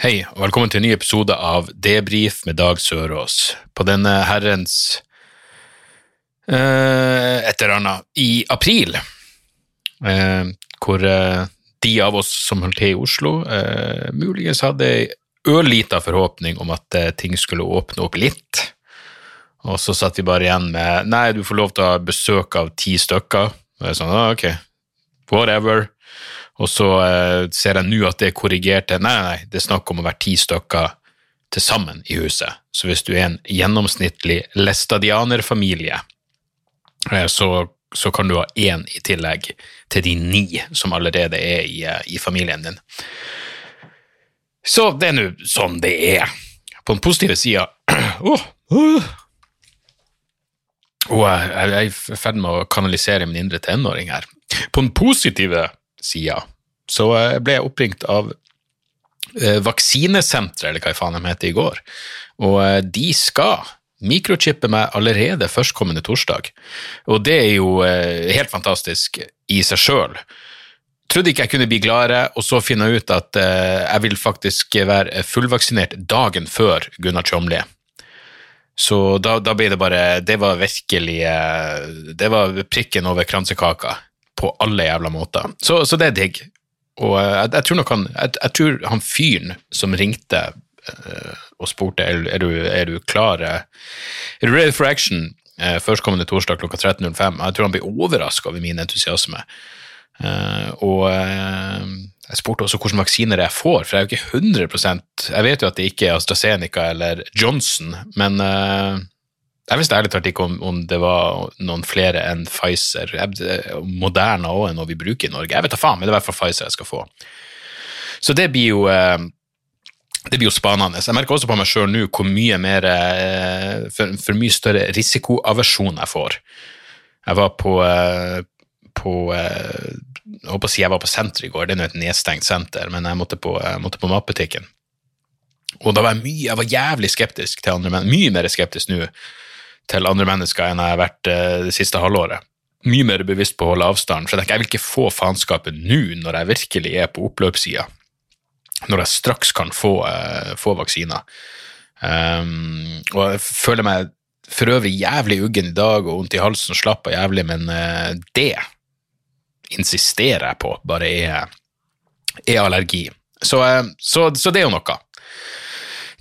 Hei, og velkommen til en ny episode av Debrif med Dag Sørås. På denne herrens eh, et eller annet i april, eh, hvor eh, de av oss som holdt til i Oslo, eh, muligens hadde ei ørlita forhåpning om at eh, ting skulle åpne opp litt. Og så satt vi bare igjen med Nei, du får lov til å ha besøk av ti stykker. Og jeg sa, ah, ok, whatever. Og så eh, ser jeg nå at det er korrigert til nei, nei, nei, det er snakk om å være ti stykker til sammen i huset. Så hvis du er en gjennomsnittlig læstadianerfamilie, eh, så, så kan du ha én i tillegg til de ni som allerede er i, eh, i familien din. Så det er nå sånn det er. På den positive sida Åh, åh. Og jeg er i ferd med å kanalisere min indre tenåring her. På den positive så jeg ble oppringt av eh, Vaksinesenteret, eller hva faen de heter, i går. Og eh, de skal mikrochippe meg allerede førstkommende torsdag. Og det er jo eh, helt fantastisk i seg sjøl. Trodde ikke jeg kunne bli gladere, og så finne ut at eh, jeg vil faktisk være fullvaksinert dagen før Gunnar Tjomli. Så da, da ble det bare Det var virkelig eh, Det var prikken over kransekaka på alle jævla måter. Så, så det er digg. Og eh, jeg, jeg tror nok han jeg, jeg tror han fyren som ringte eh, og spurte er, er, du, er du klar eh, Er du ready for action eh, førstkommende torsdag klokka 13.05? Jeg tror han blir overraska over min entusiasme. Eh, og eh, jeg spurte også hvilke vaksiner jeg får, for jeg er jo ikke 100 Jeg vet jo at det ikke er AstraZeneca eller Johnson, men jeg visste ærlig talt ikke om, om det var noen flere enn Pfizer. Jeg- Moderna òg er noe vi bruker i Norge. Jeg vet da faen, men det er i hvert fall Pfizer jeg skal få. Så det blir jo eh, det blir jo spanende. Jeg merker også på meg sjøl nå hvor mye mer eh, for, for mye større risikoaversjon jeg får. Jeg var på, eh, på eh, Jeg håper å si jeg var på senteret i går, det er nå et nedstengt senter, men jeg måtte på, jeg måtte på matbutikken. Og da var jeg mye, jeg var jævlig skeptisk til andre menn, mye mer skeptisk nå til andre mennesker enn jeg har vært eh, det siste halvåret. Mye mer bevisst på å holde avstand, for jeg vil ikke få faenskapet nå når jeg virkelig er på oppløpssida når jeg straks kan få, eh, få vaksiner. Um, og jeg føler meg for øvrig jævlig uggen i dag og vondt i halsen slapp av jævlig, men eh, det insisterer jeg på bare er, er allergi. Så, så, så det er jo noe.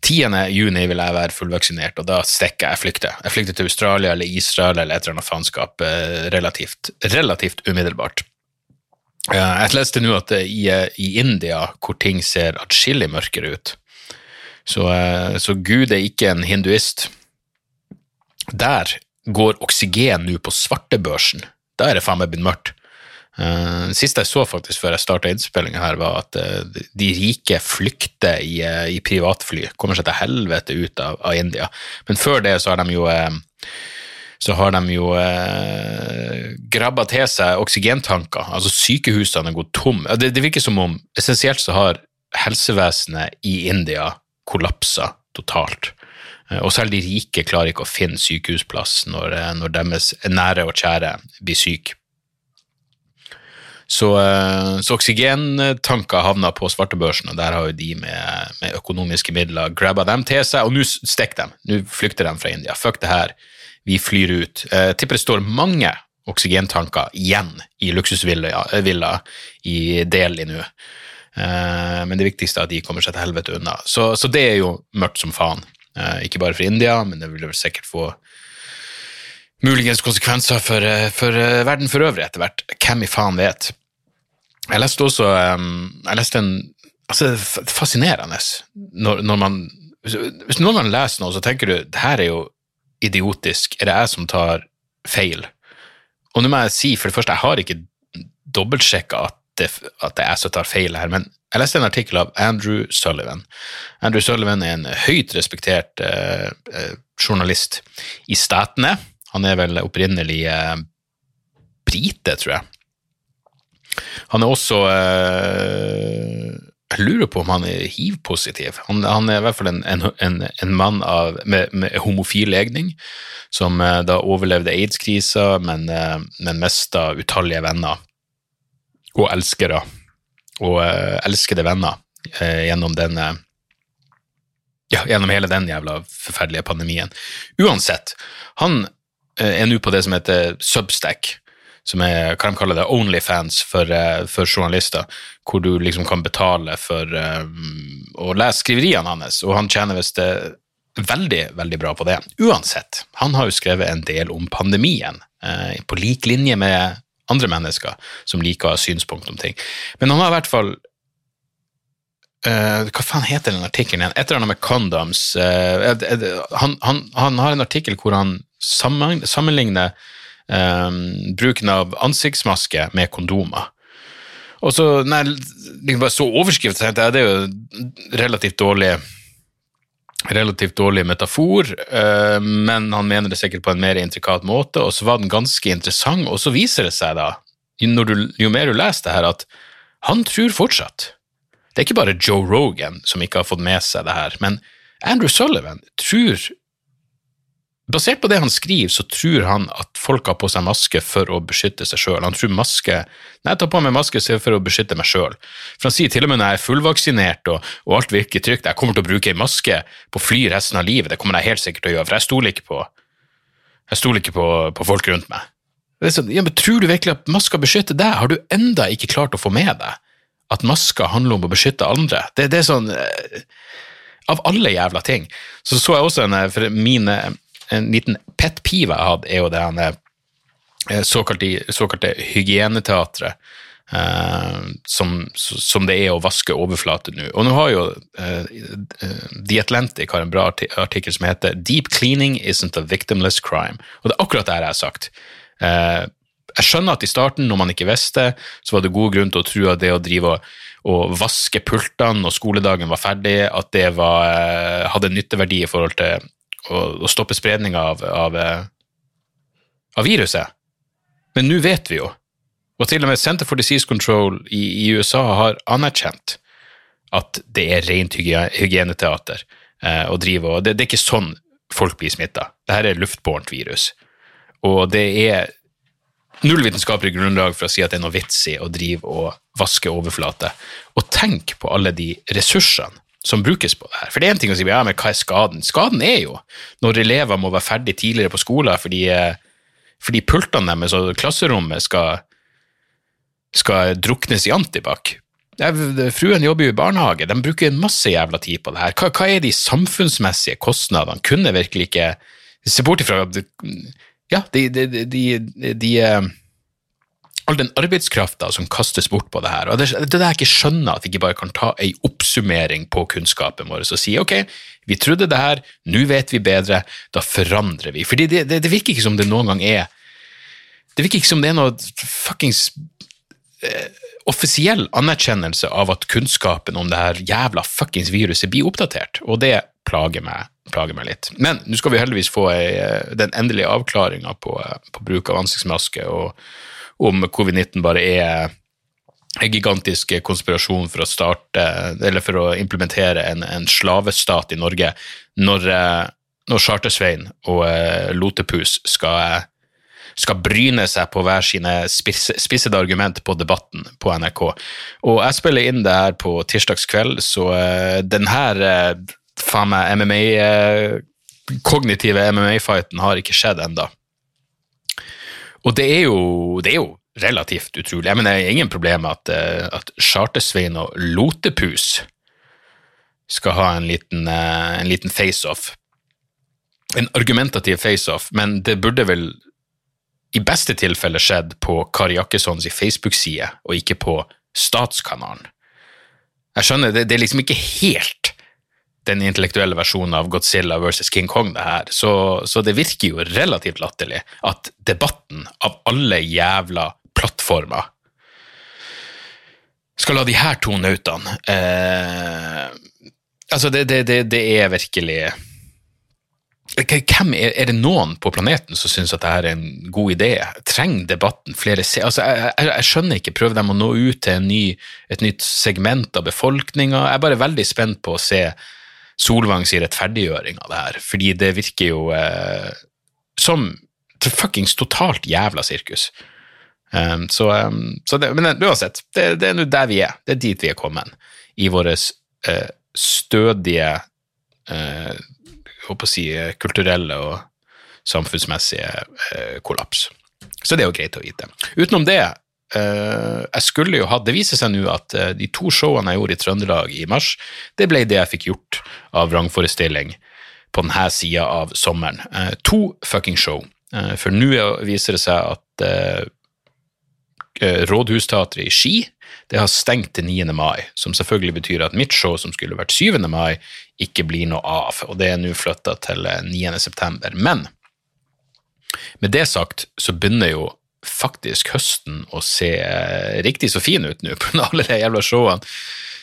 10. juni vil jeg være fullvaksinert, og da stikker jeg. Flykter. Jeg flykter til Australia eller Israel eller et eller annet faenskap eh, relativt, relativt umiddelbart. Eh, Jeg leste nå at eh, i, i India, hvor ting ser atskillig mørkere ut, så, så Gud er ikke en hinduist. Der går oksygen nå på svartebørsen. Da er det faen meg blitt mørkt. Uh, siste jeg så faktisk før jeg starta innspillinga her, var at uh, de rike flykter i, uh, i privatfly. Kommer seg til helvete ut av, av India. Men før det så har de jo eh, så har de jo eh, grabba til seg oksygentanker. Altså sykehusene er gått tom. Det, det virker som om essensielt så har helsevesenet i India kollapsa totalt. Eh, Og selv de rike klarer ikke å finne sykehusplass når, eh, når deres nære og kjære blir syke. Så, eh, så oksygentanker havna på svartebørsen, og der har jo de med, med økonomiske midler grabba dem til seg, og nå stikker de. Nå flykter de fra India. Fuck det her, vi flyr ut. Jeg tipper det står mange oksygentanker igjen i luksusvilla eh, i Delhi nå. Eh, Men det viktigste er at de kommer seg til helvete unna. Så, så det er jo mørkt som faen. Eh, Ikke bare for India, men det vil vel sikkert få muligens konsekvenser for, eh, for eh, verden for øvrig etter hvert. Hvem i faen vet? Jeg leste også um, Jeg leste en altså, er fascinerende når, når man Hvis noen gang leser noe, så tenker du det her er jo idiotisk. Er det jeg som tar feil? Og nå må jeg si, for det første, jeg har ikke dobbeltsjekka at at det er jeg som tar feil her, men jeg leste en artikkel av Andrew Sullivan. Andrew Sullivan er en høyt respektert eh, eh, journalist i Statene. Han er vel opprinnelig eh, brite, tror jeg. Han er også eh, Jeg lurer på om han er hiv-positiv. Han, han, er i hvert fall en, en, en, mann av, med, med, homofil legning, som eh, da overlevde aids-krisa, men, eh, men mista utallige venner og elskere og elskede venner gjennom denne ja, gjennom hele den jævla forferdelige pandemien. Uansett, han er nå på det som heter Substack, som er hva de kaller det, Onlyfans for, for journalister, hvor du liksom kan betale for å lese skriveriene hans, og han tjener visst veldig, veldig bra på det. Uansett, han har jo skrevet en del om pandemien, på lik linje med andre mennesker som liker å ha synspunkt om ting. Men han har i hvert fall uh, Hva faen heter den artikkelen igjen? Et eller annet med condoms. Uh, han, han, han, har en artikkel hvor han sammenligner um, bruken av ansiktsmaske med kondomer. Og så, når jeg liksom bare så overskriften, tenkte jeg det er jo relativt dårlig relativt dårlig metafor, uh, men han mener det sikkert på en mer intrikat måte, og så var den ganske interessant, og så viser det seg da, du, jo mer du leser det her, at han tror fortsatt. Det er ikke bare Joe Rogan som ikke har fått med seg det her, men Andrew Sullivan tror Basert på det han skriver, så tror han at folk har på seg maske for å beskytte seg sjøl. Han tror maske Nei, jeg tar på meg maske for å beskytte meg sjøl. For han sier til og med når jeg er fullvaksinert og, og alt virker trygt, jeg kommer til å bruke ei maske på fly resten av livet, det kommer jeg helt sikkert til å gjøre, for jeg stoler ikke på jeg stoler ikke på, på folk rundt meg. Sånn, ja, men Tror du virkelig at maska beskytter deg? Har du enda ikke klart å få med deg at maska handler om å beskytte andre? Det, det er sånn eh, Av alle jævla ting. Så så jeg også en, for mine en liten pet peeve jeg hadde, er jo det han eh, såkalte, såkalte hygieneteatret. Uh, som, som, det er å vaske overflate nå. Og nå har jo uh, The Atlantic har en bra artikkel som heter 'Deep cleaning isn't a victimless crime'. Og det er akkurat det jeg har sagt. Uh, jeg skjønner at i starten, når man ikke visste, så var det god grunn til å tro at det å drive og, og vaske pultene når skoledagen var ferdig, at det var, hadde nytteverdi i forhold til å, å stoppe spredninga av, av, eh, av, viruset. Men nå vet vi jo, og til og med Center for Disease Control i, i USA har anerkjent at det er rent hygieneteater eh, å drive og det, det, er ikke sånn folk blir smitta. Dette er luftbårent virus. Og det er null vitenskapelig grunnlag for å si at det er noe vits i å drive og vaske overflate. Og tenk på alle de ressursene som brukes på det her. For det er en ting å si, ja, men hva er skaden? Skaden er jo når elever må være ferdig tidligere på skolen fordi, eh, fordi pultene deres og klasserommet skal, skal druknes i antibac. Fruen jobber jo i barnehage, de bruker en masse jævla tid på det her. Hva, hva er de samfunnsmessige kostnadene? Kunne virkelig ikke Se bort ifra Ja, de, de, de, de eh, all den arbeidskrafta som kastes bort på det her. og Det er det jeg ikke skjønner, at vi ikke bare kan ta ei oppsummering på kunnskapen vår og si ok, vi trodde det her, nå vet vi bedre, da forandrer vi. Fordi det, det, det, virker ikke som det noen gang er Det virker ikke som det er noe fuckings eh, offisiell anerkjennelse av at kunnskapen om det her jævla fuckings viruset blir oppdatert, og det plager meg, meg litt. Men nå skal vi heldigvis få ei, eh, den endelige avklaringa på, eh, på bruk av ansiktsmaske. og om covid-19 bare er en gigantisk konspirasjon for å starte, eller for å implementere en, en slavestat i Norge, når, eh, når Charter-Svein og uh, Lotepus skal, skal bryne seg på hver sine spisse, spissede argument på Debatten på NRK. Og jeg spiller inn det her på tirsdagskveld, så den her faen meg MMA kognitive MMA-fighten har ikke skjedd enda. Og det er, jo, det er jo relativt utrolig. Jeg mener, det er ingen problem med at, eh, at Chartersvein og Lotepus skal ha en liten, eh, en liten face-off. En argumentativ face-off, men det burde vel i beste tilfelle skjedd på Kari Jakkessons Facebook-side, og ikke på Statskanalen. Jeg skjønner, det, det er liksom ikke helt den intellektuelle versjonen av Godzilla versus King Kong, det her. Så, så, det virker jo relativt latterlig at debatten av alle jævla plattformer skal la de her to nautene eh, Altså, det, det, det, det er virkelig hvem er, er, det noen på planeten som syns at dette er en god idé? Trenger debatten flere se... Altså, jeg, jeg, jeg, skjønner ikke, prøver de å nå ut til ny, et nytt segment av befolkninga? Jeg er bare veldig spent på å se Solvangs rettferdiggjøring av det her, fordi det virker jo eh, som fuckings totalt jævla sirkus. Um, så, um, så det, men uansett, det, det er nå der vi er. Det er dit vi er kommet. I vår eh, stødige eh, håper å si, eh, kulturelle og samfunnsmessige eh, kollaps. Så det er jo greit å vite. Utenom det, jeg skulle jo ha Det viser seg nå at eh, de to showene jeg gjorde i Trøndelag i mars, det ble det jeg fikk gjort av vrangforestilling på denne sida av sommeren. Eh, to fucking show. Eh, for nå viser det seg at Rådhusteatret i Ski det har stengt til 9. mai, som selvfølgelig betyr at mitt show, som skulle vært 7. mai, ikke blir noe av, og det er nå flytta til 9. Eh, september. Men med det sagt så begynner jo faktisk høsten å se eh, riktig så fin ut nå på alle de jævla showene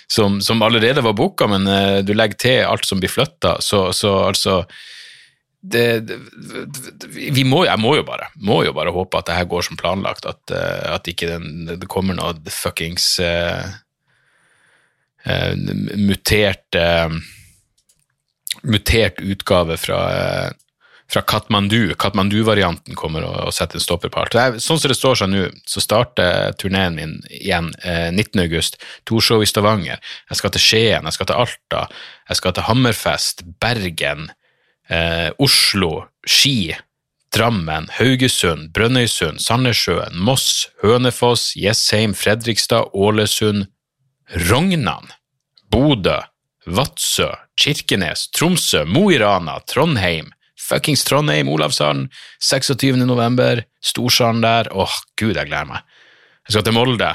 som, som allerede var booka, men uh, du legger til alt som blir flytta, så, så altså det, det, vi må, jeg må jo bare må jo bare håpe at det her går som planlagt, at, uh, at ikke den, det kommer noe fuckings uh, mutert mutert utgave fra, fra Katmandu. Katmandu-varianten kommer å, og, sette en stopper på alt. Er, sånn som det står seg nå, så starter turneen min igjen 19. august. To show i Stavanger. Jeg skal til Skien, jeg skal til Alta, jeg skal til Hammerfest, Bergen eh, Oslo, Ski, Drammen, Haugesund, Brønnøysund, Sandnessjøen, Moss, Hønefoss, Jessheim, Fredrikstad, Ålesund, Rognan, Bodø, Vadsø, Kirkenes, Tromsø, Mo i Rana, Trondheim, fuckings Trondheim, Olavshallen, 26. november, Storsalen der, åh, gud, jeg gleder meg. Jeg skal til Molde.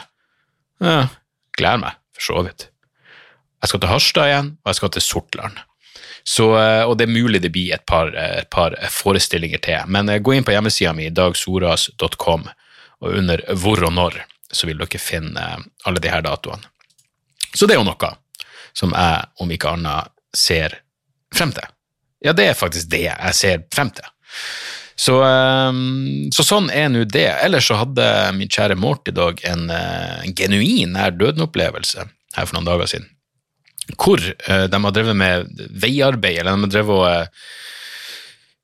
Ja, gleder meg, for så vidt. Jeg skal til Harstad igjen, og jeg skal til Sortland. Så, eh, og det er mulig det blir et par, et par forestillinger til. Men eh, gå inn på hjemmesida mi, dagsoras.com, og under hvor og når så vil dere finne alle de her datoene. Så det er jo noe som jeg, om ikke annet, ser frem til. Ja, det er faktisk det jeg ser frem til. Så, eh, så sånn er nå det. Ellers så hadde min kjære Morty Dog en, en genuin nær døden-opplevelse her for noen dager siden hvor uh, de har drevet med veiarbeid, eller de har drevet og uh,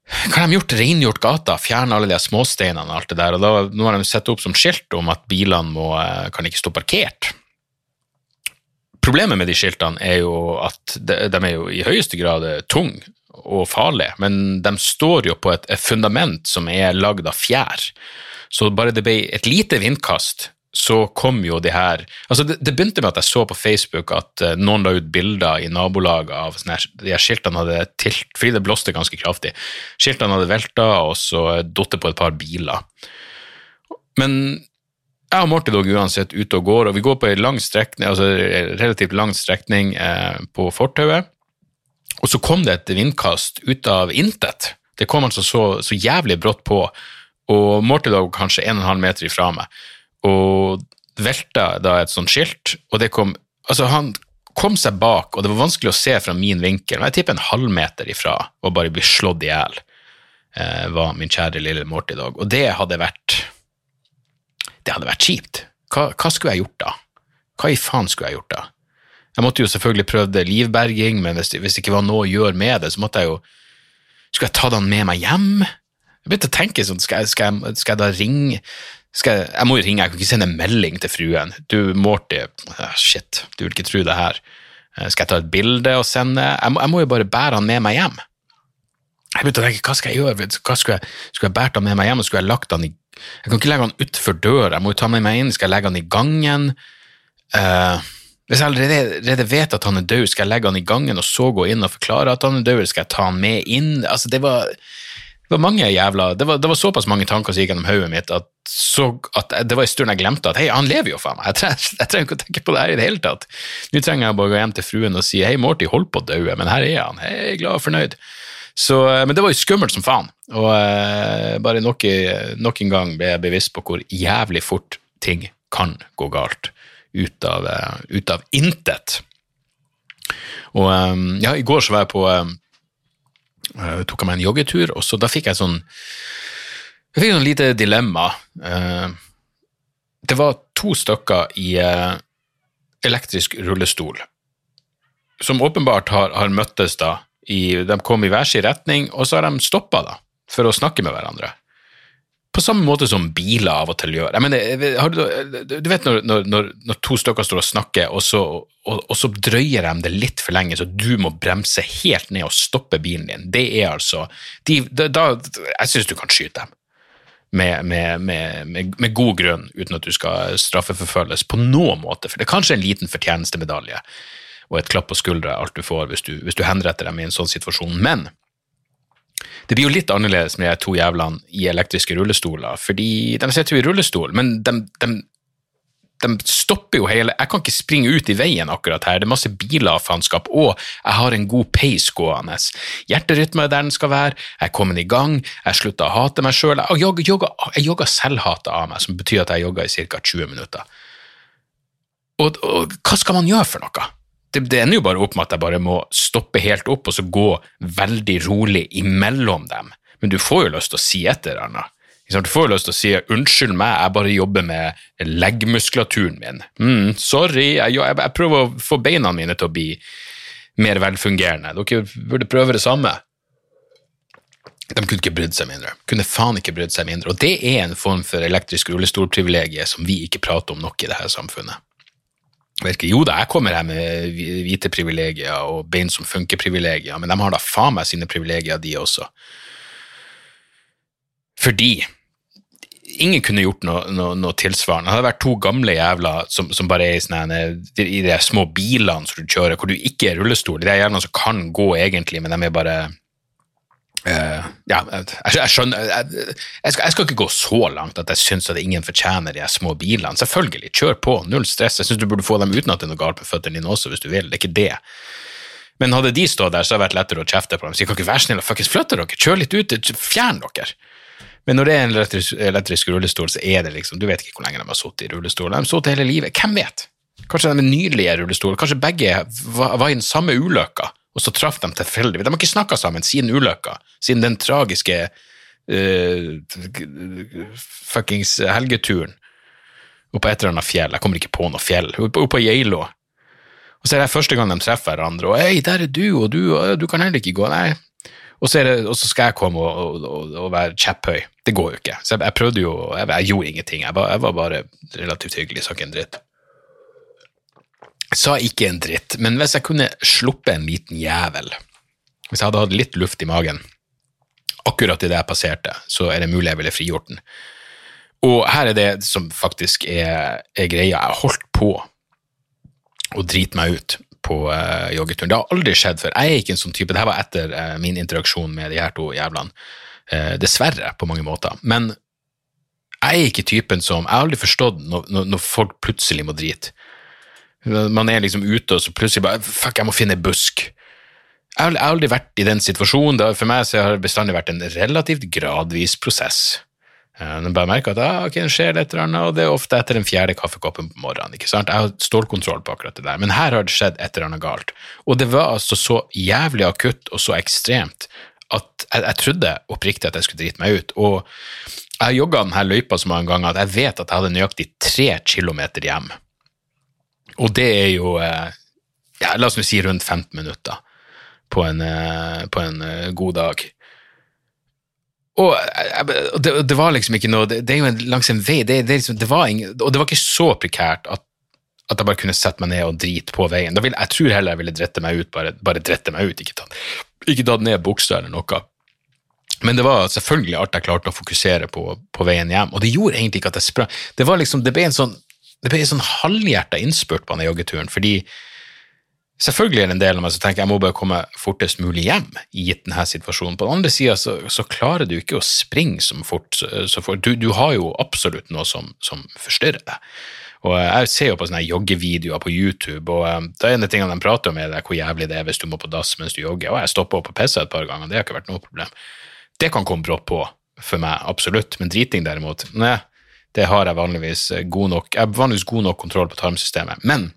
hva har de gjort? Rengjort gata, fjerne alle de småsteinene og alt det der. og da, Nå har de satt opp som skilt om at bilene må, kan ikke stå parkert. Problemet med de skiltene er jo at de er jo i høyeste grad tunge og farlige, men de står jo på et, et fundament som er lagd av fjær. Så bare det ble et lite vindkast, så kom jo de her altså det, det, begynte med at jeg så på Facebook at uh, noen la ut bilder i nabolaget av sånne her, de her skiltene hadde tilt, fordi det blåste ganske kraftig. Skiltene hadde velta og så datt på et par biler. Men jeg og Morty dog uansett ute og går, og vi går på en lang strekning, altså relativt lang strekning eh, på fortauet. Og så kom det et vindkast ut av intet. Det kom altså så, så jævlig brått på, og Morty dog kanskje 1,5 meter ifra meg og velta da et sånt skilt, og det kom Altså, han kom seg bak, og det var vanskelig å se fra min vinkel, men jeg tipper en halvmeter ifra og bare bli slått i hjel, eh, var min kjære lille Morty. Og det hadde vært Det hadde vært kjipt. Hva, hva, skulle jeg gjort da? Hva i faen skulle jeg gjort da? Jeg måtte jo selvfølgelig prøvd livberging, men hvis, hvis det ikke var noe å gjøre med det, så måtte jeg jo Skulle jeg ta den med meg hjem? Jeg begynte å tenke sånn, skal jeg, skal jeg, skal jeg da ringe skal jeg, jeg, må jo ringe, jeg kan ikke sende en melding til fruen. Du, Morty, shit, du vil ikke tro det her. Eh, skal jeg ta et bilde og sende? Jeg må, jeg må jo bare bære han med meg hjem. Jeg begynte å tenke, hva skal jeg gjøre? Hva skulle jeg, skulle jeg båret han med meg hjem, og skulle jeg lagt han i Jeg kan ikke legge han utfor døra, jeg må jo ta med meg inn, skal jeg legge han i gangen? Uh, hvis jeg allerede vet at han er død, skal jeg legge han i gangen og så gå inn og forklare at han er død, skal jeg ta han med inn? Altså, det var det var mange jævla, det var, det var såpass mange tanker som gikk gjennom hodet mitt at, så, at, det var en stund jeg glemte at hei, han lever jo faen meg, jeg trenger, jeg trenger ikke å tenke på det her i det hele tatt. Nå trenger jeg bare å gå hjem til fruen og si hei, Morty holdt på å daue, men her er han, er glad og fornøyd. Så, men det var jo skummelt som faen, og uh, bare nok, nok, en gang ble jeg bevisst på hvor jævlig fort ting kan gå galt ut av, eh, ut av intet. Og eh, ja, i går så var jeg på eh, eh, tok jeg meg en joggetur, og så da fikk jeg sånn jeg fikk sånn lite dilemma. Eh, det var to stykker i eh, elektrisk rullestol, som åpenbart har, har møttes da. I, de kom i hver sin retning, og så har de stoppa da, for å snakke med hverandre. På samme måte som biler av og til gjør. Jeg mener, du, du vet når, når, når, to stykker står og snakker, og så, og, og så drøyer de det litt for lenge, så du må bremse helt ned og stoppe bilen din. Det er altså de, da, Jeg syns du kan skyte dem. Med, med, med, med, god grunn, uten at du skal straffeforfølges på noen måte. For det er kanskje en liten fortjenestemedalje og et klapp på skuldra alt du får hvis du, hvis du henretter dem i en sånn situasjon. Men det blir jo litt annerledes med de to jævlene i elektriske rullestoler, fordi de sitter jo i rullestol, men de, de, de, stopper jo hele Jeg kan ikke springe ut i veien akkurat her, det er masse biler og faenskap, og jeg har en god pace gående. Hjerterytmen er der den skal være, jeg er kommet i gang, jeg slutter å hate meg sjøl. Jeg jogger, jogger, jogger selvhatet av meg, som betyr at jeg jogger i ca. 20 minutter. Og, og hva skal man gjøre for noe? Det, det, ender jo bare opp med at jeg bare må stoppe helt opp og så gå veldig rolig imellom dem. Men du får jo lyst til å si et eller annet. Du får jo lyst til å si 'unnskyld meg, jeg bare jobber med leggmuskulaturen min'. Mm, 'Sorry, jeg, jeg, jeg, prøver å få beina mine til å bli mer velfungerende'. Dere burde prøve det samme. De kunne ikke brydd seg mindre. Kunne faen ikke brydd seg mindre. Og det er en form for elektrisk rullestolprivilegium som vi ikke prater om nok i dette samfunnet. Virker, jo da, jeg kommer her med hvite privilegier og bein som funker-privilegier, men de har da faen meg sine privilegier, de også. Fordi ingen kunne gjort noe, noe, noe, tilsvarende. Det hadde vært to gamle jævler som, som bare er i, sånne, i de små bilene som du kjører, hvor du ikke er rullestol. De jævlene som kan gå egentlig, men de er bare Uh, ja, jeg, jeg skjønner jeg, jeg, skal, jeg, skal, ikke gå så langt at jeg syns at ingen fortjener de små bilene. Selvfølgelig, kjør på, null stress. Jeg syns du burde få dem uten at det er noe galt med føttene dine også, hvis du vil. Det er ikke det. Men hadde de stått der, så hadde det vært lettere å kjefte på dem. Så jeg kan ikke være snill og fuckings flytte dere, kjør litt ut, fjern dere. Men når det er en elektrisk, elektrisk, rullestol, så er det liksom Du vet ikke hvor lenge de har sittet i rullestol. De har sittet hele livet. Hvem vet? Kanskje de er nydelige i rullestol. Kanskje begge var, var i den samme ulykka og så traff de tilfeldig. De har ikke snakka sammen siden ulykka, siden den tragiske uh, fuckings helgeturen oppe på et eller annet fjell. Jeg kommer ikke på noe fjell. Oppe på Geilo. Og så er det første gang de treffer hverandre, og 'hei, der er du, og du, og du kan heller ikke gå'. Nei. Og så, det, og så skal jeg komme og, og, og være kjepphøy. Det går jo ikke. Så jeg, jeg prøvde jo jeg, jeg, gjorde ingenting. Jeg var, jeg var bare relativt hyggelig, sa ikke en dritt sa ikke en dritt, men hvis jeg kunne sluppet en liten jævel, hvis jeg hadde hatt litt luft i magen akkurat idet jeg passerte, så er det mulig jeg ville frigjort den. Og her er det som faktisk er, er greia. Jeg holdt på å drite meg ut på uh, joggeturen. Det har aldri skjedd før. Jeg er ikke en sånn type. Dette var etter uh, min interaksjon med de her to jævlene. Uh, dessverre, på mange måter. Men jeg er ikke typen som Jeg har aldri forstått når, når, når folk plutselig må drite. Man er liksom ute, og så plutselig bare Fuck, jeg må finne busk. Jeg har aldri vært i den situasjonen. For meg så har det bestandig vært en relativt gradvis prosess. Jeg bare merker at ah, okay, det skjer et eller annet, og det er ofte etter den fjerde kaffekoppen på morgenen. ikke sant? Jeg har stålkontroll på akkurat det der, men her har det skjedd et eller annet galt. Og det var altså så jævlig akutt og så ekstremt at jeg, jeg trodde oppriktig at jeg skulle drite meg ut. Og jeg har jogga denne løypa så mange ganger at jeg vet at jeg hadde nøyaktig tre kilometer hjem. Og det er jo eh, ja, La oss si rundt 15 minutter på en, eh, på en eh, god dag. Og det, det, var liksom ikke noe Det, det er jo en, langs en vei, det, det, liksom, var ingen, og det var ikke så prekært at, at jeg bare kunne sette meg ned og drite på veien. Vil, jeg tror heller jeg ville drette meg ut, bare, bare drette meg ut, ikke tatt, ikke tatt ned buksa eller noe. Men det var selvfølgelig alt jeg klarte å fokusere på på veien hjem, og det gjorde egentlig ikke at jeg sprang. Det var liksom, det ble en sånn det ble en sånn halvhjerta innspurt på den joggeturen, fordi selvfølgelig er det en del av meg som tenker jeg må bare komme fortest mulig hjem, gitt denne situasjonen. På den andre sida så, så, klarer du ikke å springe som fort, så fort. Du, du, har jo absolutt noe som, som forstyrrer deg. Og Jeg ser jo på sånne joggevideoer på YouTube, og det da er en av tingene de prater om, er det hvor jævlig det er hvis du må på dass mens du jogger. Og jeg stopper opp og pisser et par ganger, det har ikke vært noe problem. Det kan komme brått på for meg, absolutt, men driting derimot, nei, Det har jeg vanligvis eh, god nok Jeg har vanligvis god nok kontroll på tarmsystemet. Men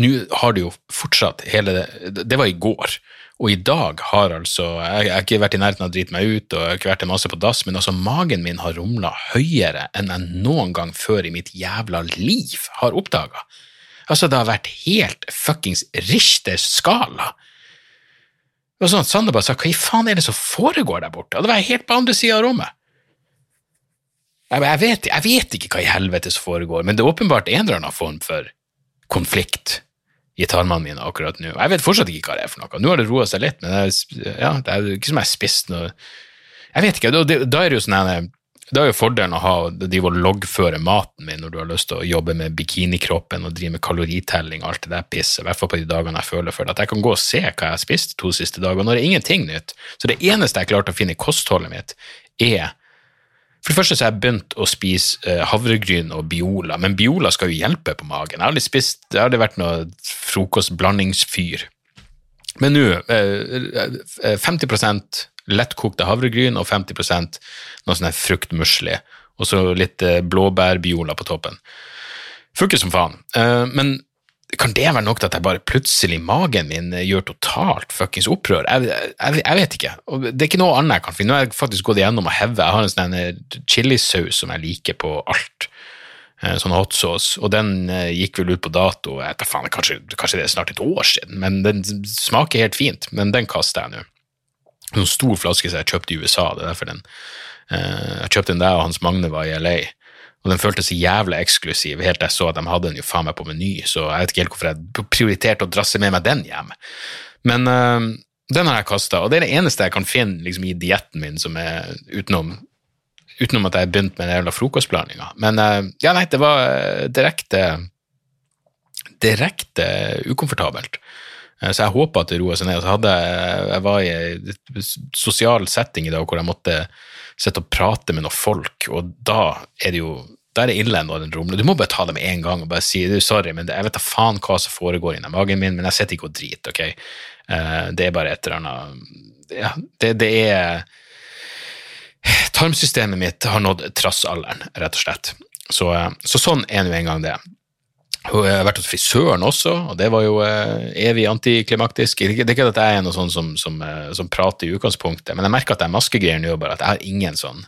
nå har det jo fortsatt hele det Det var i går. Og i dag har altså Jeg, jeg har ikke vært i nærheten av å drite meg ut, og jeg har ikke vært masse på dass, men altså magen min har rumla høyere enn jeg noen gang før i mitt jævla liv har oppdaga. Altså, det har vært helt fuckings Richters skala. Var sånn at Sander bare sa hva i faen er det som foregår der borte? Og det var helt på andre sida av rommet. Jeg, jeg, vet, jeg vet ikke hva i helvete som foregår, men det er åpenbart en eller annen form for konflikt i tarmene mine akkurat nå. Jeg vet fortsatt ikke hva det er for noe. Nå har det roa seg litt, men det er, ja, det er ikke som jeg har spist noe Jeg vet ikke, da, da er det jo sånn da er jo fordelen å ha de å loggføre maten min når du har lyst til å jobbe med bikinikroppen og drive med kaloritelling og alt det der pisset, i hvert fall på de dagene jeg føler for det, at jeg kan gå og se hva jeg har spist to siste dager, og det er ingenting nytt. Så det eneste jeg klarte å finne i kostholdet mitt, er for det første så har jeg begynt å spise uh, havregryn og Biola, men Biola skal jo hjelpe på magen. Jeg har aldri spist, det har aldri vært noe frokostblandingsfyr. Men nå, uh, 50% lettkokte havregryn og 50% noe sånn fruktmusli, og så litt blåbærbiola på toppen. Funker som faen. men kan det være nok til at jeg bare plutselig magen min gjør totalt fuckings opprør? Jeg, jeg, jeg, vet ikke. Det er ikke noe annet jeg kan finne. Nå har jeg faktisk gått igjennom og hevet. Jeg har en sånn chilisaus som jeg liker på alt. Eh, sånn hot sauce. Og den eh, gikk vel ut på dato etter faen, kanskje, kanskje, det er snart et år siden, men den smaker helt fint. Men den kaster jeg nå. En stor flaske som jeg kjøpte i USA. det er derfor den. Eh, jeg kjøpte den der, og Hans Magne var i LA. Og den føltes jævlig eksklusiv, helt til jeg så at de hadde den jo faen meg på Meny, så jeg vet ikke helt hvorfor jeg prioriterte å drasse med meg den hjem. Men uh, den har jeg kasta, og det er det eneste jeg kan finne liksom, i dietten min som er utenom, utenom at jeg har begynt med den jævla frokostblandinga. Men uh, ja, nei, det var uh, direkte direkte ukomfortabelt. Så jeg håper at det roer seg ned. Så hadde jeg, jeg var i en sosial setting i dag hvor jeg måtte sitte og prate med noen folk, og da er det jo da er det ille når den rumler. Du må bare ta det med en gang og bare si du, sorry, men jeg vet da faen hva som foregår inni magen min, men jeg sitter ikke og driter, ok? Uh, det er bare et eller annet Ja, det, det er Tarmsystemet mitt har nådd trassalderen, rett og slett. Så, uh, så sånn er nå engang det. Jeg har vært hos frisøren også, og det var jo eh, evig antiklimaktisk. Det er ikke at jeg er noe sånn som, som, eh, som, prater i utgangspunktet, men jeg merker at er maskegreier nå, bare at jeg har ingen sånn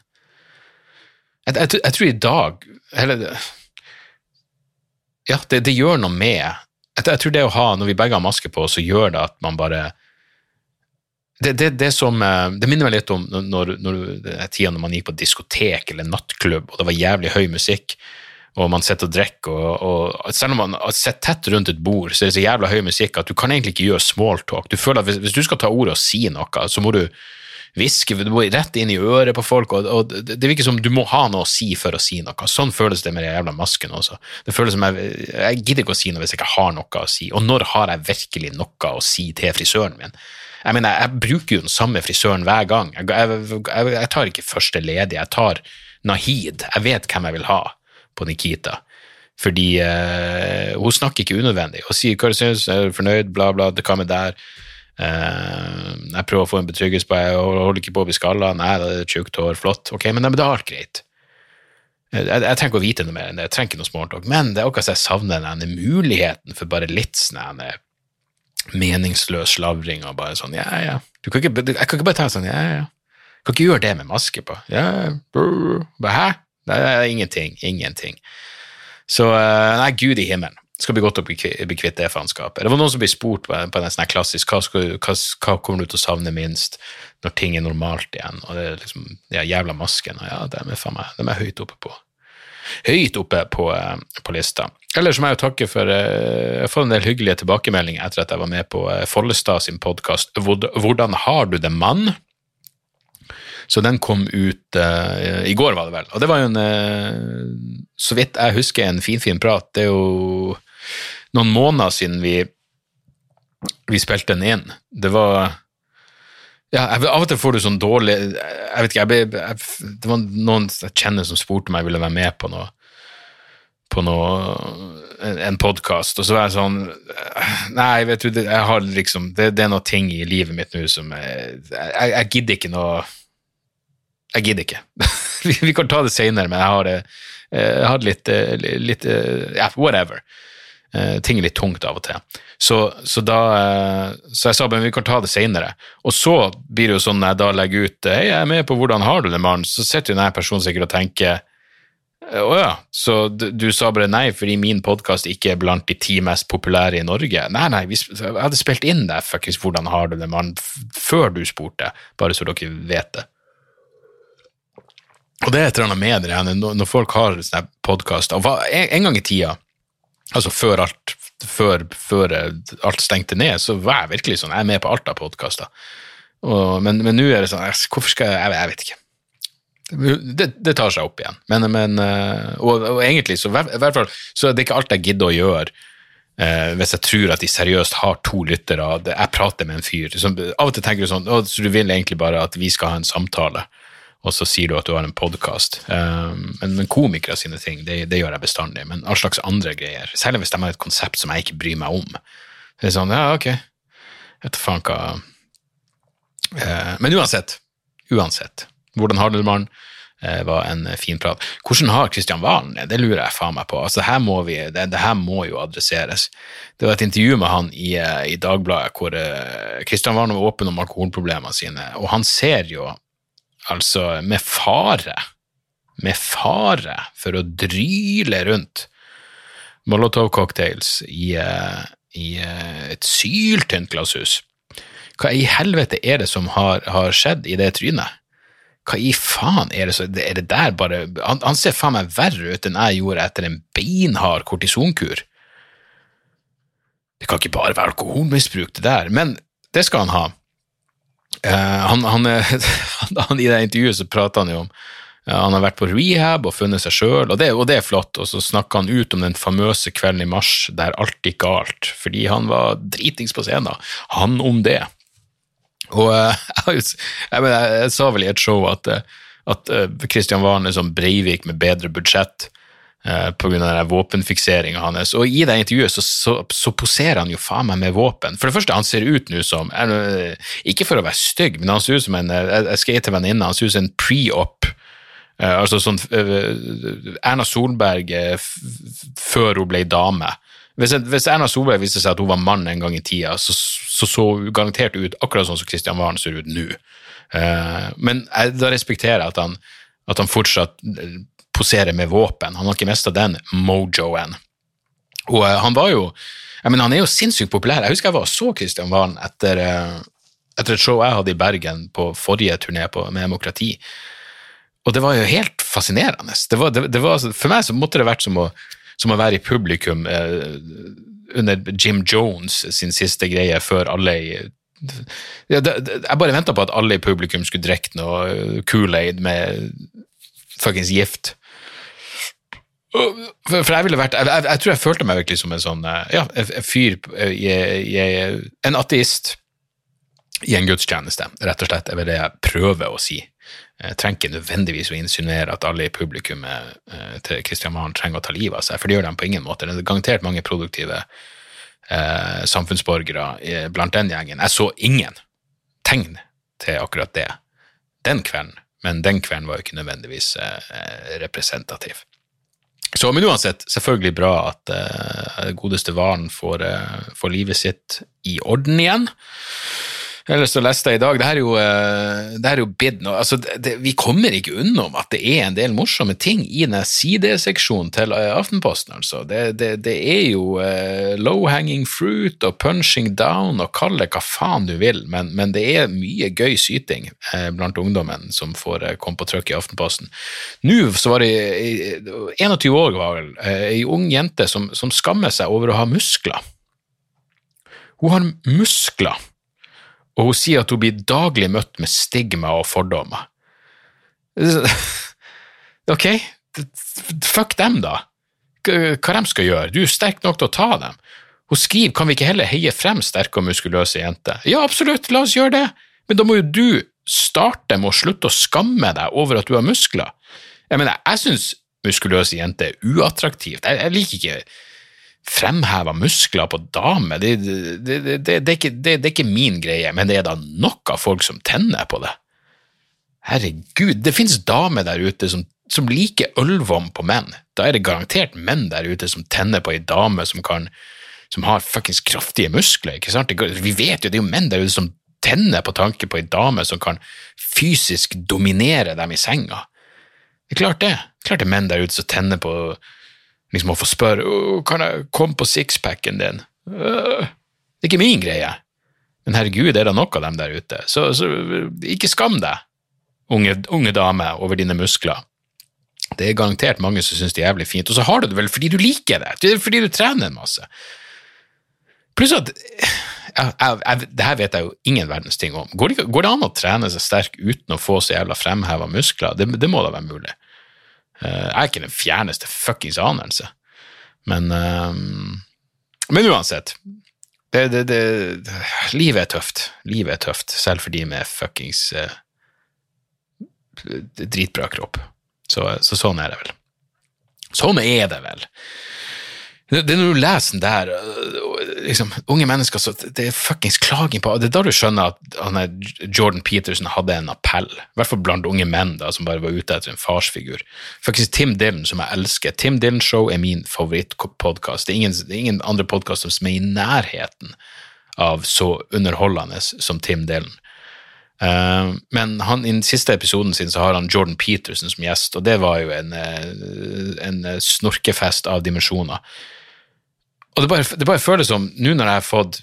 Jeg, jeg, jeg tror i dag eller, Ja, det, det, gjør noe med jeg, jeg, tror det å ha, når vi begge har maske på, så gjør det at man bare det, det, det, som, eh, det minner meg litt om når, når, tida når man gikk på diskotek eller nattklubb, og det var jævlig høy musikk og man sitter og drikker, og, og, selv om man sitter tett rundt et bord, så er det så jævla høy musikk at du kan egentlig ikke gjøre smalltalk. Du føler at hvis, hvis, du skal ta ordet og si noe, så må du hviske, du må rett inn i øret på folk, og, og, det virker som du må ha noe å si for å si noe. Sånn føles det med den jævla masken også. Det føles som jeg, jeg gidder ikke å si noe hvis jeg ikke har noe å si, og når har jeg virkelig noe å si til frisøren min? Jeg mener, jeg bruker jo den samme frisøren hver gang. Jeg, jeg, jeg tar ikke første ledige, jeg tar Nahid. Jeg vet hvem jeg vil ha på Nikita. Fordi eh, hun snakker ikke unødvendig. Hun sier hva du syns, er du fornøyd, bla, bla, det kommer der. Eh, jeg prøver å få en betryggelse på jeg holder ikke på å bli skalla. Nei, det er tjukt hår, flott. Ok, men det er alt greit. Jeg, jeg, trenger ikke å vite noe mer enn det, jeg trenger ikke noe smalltalk, men det er akkurat som jeg savner denne muligheten for bare litt sånn meningsløs slavring og bare sånn ja, ja. Kan ikke, jeg kan ikke bare ta sånn ja, ja. Kan ikke gjøre det med maske på. Ja, brr, bare, hæ? Det er ingenting. Ingenting. Så eh, nei, gud i himmelen. Det skal bli godt å bli kvitt det faenskapet. Det var noen som ble spurt på, på en sånn klassisk hva, skal, hva, hva, kommer du til å savne minst når ting er normalt igjen, og det er liksom de jævla masken, og ja, dem er faen meg, dem er høyt oppe på høyt oppe på, eh, på lista. Ellers må jeg jo takke for eh, Jeg har fått en del hyggelige tilbakemeldinger etter at jeg var med på Follestad sin podkast 'Hvordan har du det, mann?' Så den kom ut uh, i går, var det vel. Og det var jo en, uh, så vidt jeg husker, en finfin fin prat. Det er jo noen måneder siden vi, vi spilte den inn. Det var ja, jeg, Av og til får du sånn dårlig Jeg vet ikke, jeg, jeg, det var noen jeg kjenner som spurte om jeg ville være med på noe på noe, en, en podkast, og så var jeg sånn Nei, vet du, jeg har liksom Det, det er noen ting i livet mitt nå som jeg, jeg, jeg gidder ikke noe jeg gidder ikke. vi kan ta det seinere, men jeg har, det jeg hadde litt, eh, litt eh, Ja, whatever. Eh, ting er litt tungt av og til. Så, så da eh, Så jeg sa men vi kan ta det seinere. Og så blir det jo sånn når jeg da legger ut Hei, jeg er med på Hvordan har du det, mann? Så sitter jo denne personen sikkert og tenker å ja, så du, du sa bare nei fordi min podkast ikke er blant de ti mest populære i Norge? Nei, nei, vi, jeg hadde spilt inn det, fuckings Hvordan har du det, mann, før du spurte, bare så dere vet det. Og det er et eller annet med det, når, når folk har sånne podkaster en, gang i tida, altså før alt, før, før alt stengte ned, så var jeg virkelig sånn, jeg er med på alt av podkaster. Men nå er det sånn, hvorfor skal jeg Jeg, vet ikke. Det, det, tar seg opp igjen. Men, men eh, og, og, egentlig, så, i hvert fall, så er det ikke alt jeg gidder å gjøre eh, hvis jeg tror at de seriøst har to lyttere. Jeg prater med en fyr. Som, av og til tenker du sånn så du vil egentlig bare at vi skal ha en samtale, og så sier du at du har en podkast. Um, men, men, komikere sine ting, det, det, gjør jeg bestandig. Men all slags andre greier, særlig hvis de har et konsept som jeg ikke bryr meg om. Det er sånn, ja, ok, vet faen hva uh, Men uansett, uansett hvordan har du det, mann? Uh, var en fin prat. Hvordan har Kristian Valen det? Det lurer jeg faen meg på. Altså, her må vi, det, det, her må jo adresseres. Det var et intervju med han i, eh, i Dagbladet hvor Kristian eh, Valen var åpen om alkoholproblemene sine, og han ser jo altså med fare, med fare for å dryle rundt Molotov-cocktails i, i et syltynt glasshus. Hva i helvete er det som har, har skjedd i det trynet? hva i faen er det så Er det der bare Han, han ser faen meg verre ut enn jeg gjorde etter en beinhard kortisonkur. Det kan ikke bare være alkoholmisbruk, det der, men det skal han ha. Uh, han, han, han, I det intervjuet så prater han jo om uh, Han har vært på rehab og funnet seg sjøl, og, og, det er flott. Og så snakker han ut om den famøse kvelden i mars der alt gikk galt, fordi han var dritings på scenen. Han om det. Og eh, jeg, jeg, jeg, sa vel i et show at, eh, at Kristian Valen som Breivik med bedre budsjett pga. våpenfikseringa hans. Og i det intervjuet så, så, så, poserer han jo faen meg med våpen. For det første, han ser ut nå som Ikke for å være stygg, men han ser ut som en Jeg skrev til venninna, han ser ut som en pre-op. Altså sånn Erna Solberg før hun ble dame. Hvis, hvis, Erna Solberg viste seg at hun var mann en gang i tida, så så så hun garantert ut akkurat sånn som Kristian Valen ser ut nå. Men jeg, da respekterer jeg at han, at han fortsatt eh, poserer med våpen. Han har ikke mista den mojoen. Og uh, han var jo jeg mener, Han er jo sinnssykt populær. Jeg husker jeg var så Kristian Valen etter, uh, etter, et show jeg hadde i Bergen på forrige turné på, med Demokrati. Og det var jo helt fascinerende. Det var, det, det var, for meg så måtte det vært som å, som å være i publikum under Jim Jones sin siste greie før alle i Jeg bare venta på at alle i publikum skulle drikke noe Kool-Aid med fuckings gift. For, jeg ville vært jeg, jeg, jeg, tror jeg følte meg virkelig som en sånn ja, en fyr jeg, jeg, En ateist i en gudstjeneste, rett og slett. Det er det jeg prøver å si. Jeg trenger ikke nødvendigvis å insinuere at alle i publikummet eh, til Kristian Maren trenger å ta livet av seg, for det gjør de på ingen måte. Det er garantert mange produktive eh, samfunnsborgere eh, blant den gjengen. Jeg så ingen tegn til akkurat det den kvelden, men den kvelden var jo ikke nødvendigvis eh, representativ. Så, men uansett, selvfølgelig bra at uh, godeste Varen får, uh, får livet sitt i orden igjen. Ellers så leste jeg i dag Det her er jo, eh, det er jo bid nå altså, det, Vi kommer ikke unnom at det er en del morsomme ting i den sideseksjonen til eh, Aftenposten. altså. Det, det, er jo uh, low hanging fruit og punching down og kall det hva faen du vil, men, men det er mye gøy syting uh, blant ungdommen som får uh, komme på trykk i Aftenposten. Nå så var det 21 år var vel, ei ung jente som, som skammer seg over å ha muskler. Hun har muskler og hun sier at hun blir daglig møtt med stigma og fordommer. Ok, fuck dem, da. Hva de skal gjøre? Du er sterk nok til å ta dem. Hun skriver kan vi ikke heller heie frem sterke og muskuløse jenter. Ja, absolutt, la oss gjøre det, men da må jo du starte med å slutte å skamme deg over at du har muskler. Jeg mener, jeg syns muskuløse jenter er uattraktivt. Jeg, jeg liker ikke fremheva muskler på damer, det, det, det, det, er ikke min greie, men det er da nok av folk som tenner på det. Herregud, det finnes damer der ute som, som liker ølvom på menn, da er det garantert menn der ute som tenner på ei dame som kan som har fuckings kraftige muskler. ikke sant? Vi vet jo, det er jo menn der ute som tenner på tanke på ei dame som kan fysisk dominere dem i senga. Det er klart det. Klart det er menn der ute som tenner på liksom å få spørre kan jeg komme på sixpacken din. Det er ikke min greie. Men herregud, er det nok av dem der ute? Så, så ikke skam deg, unge, unge dame, over dine muskler. Det er garantert mange som syns det er jævlig fint, og så har du det vel fordi du liker det, det er fordi du trener en masse. Pluss at jeg, jeg, jeg, det her vet jeg jo ingen verdens ting om. Går det, går det, an å trene seg sterk uten å få så jævla fremheva muskler? Det, det, må da være mulig. Uh, jeg er ikke den fjerneste fuckings anelse, men uh, Men uansett. Det, livet er tøft. Livet er tøft, selv for de med fuckings uh, dritbra kropp. Så, så sånn er det vel. Sånn er det vel. Det, det når du leser den der, liksom, unge mennesker så Det er fuckings klaging på Det er da du skjønner at Jordan Peterson hadde en appell, i hvert fall blant unge menn da, som bare var ute etter en farsfigur. Faktisk Tim Dylan, som jeg elsker. Tim Dylan Show er min favorittpodkast. Det, det, er ingen andre podkaster som er i nærheten av så underholdende som Tim Dylan. Uh, men han, i den siste episoden sin så har han Jordan Peterson som gjest, og det var jo en, eh, en snorkefest av dimensjoner. Og det bare, det bare føles som, nå når jeg har fått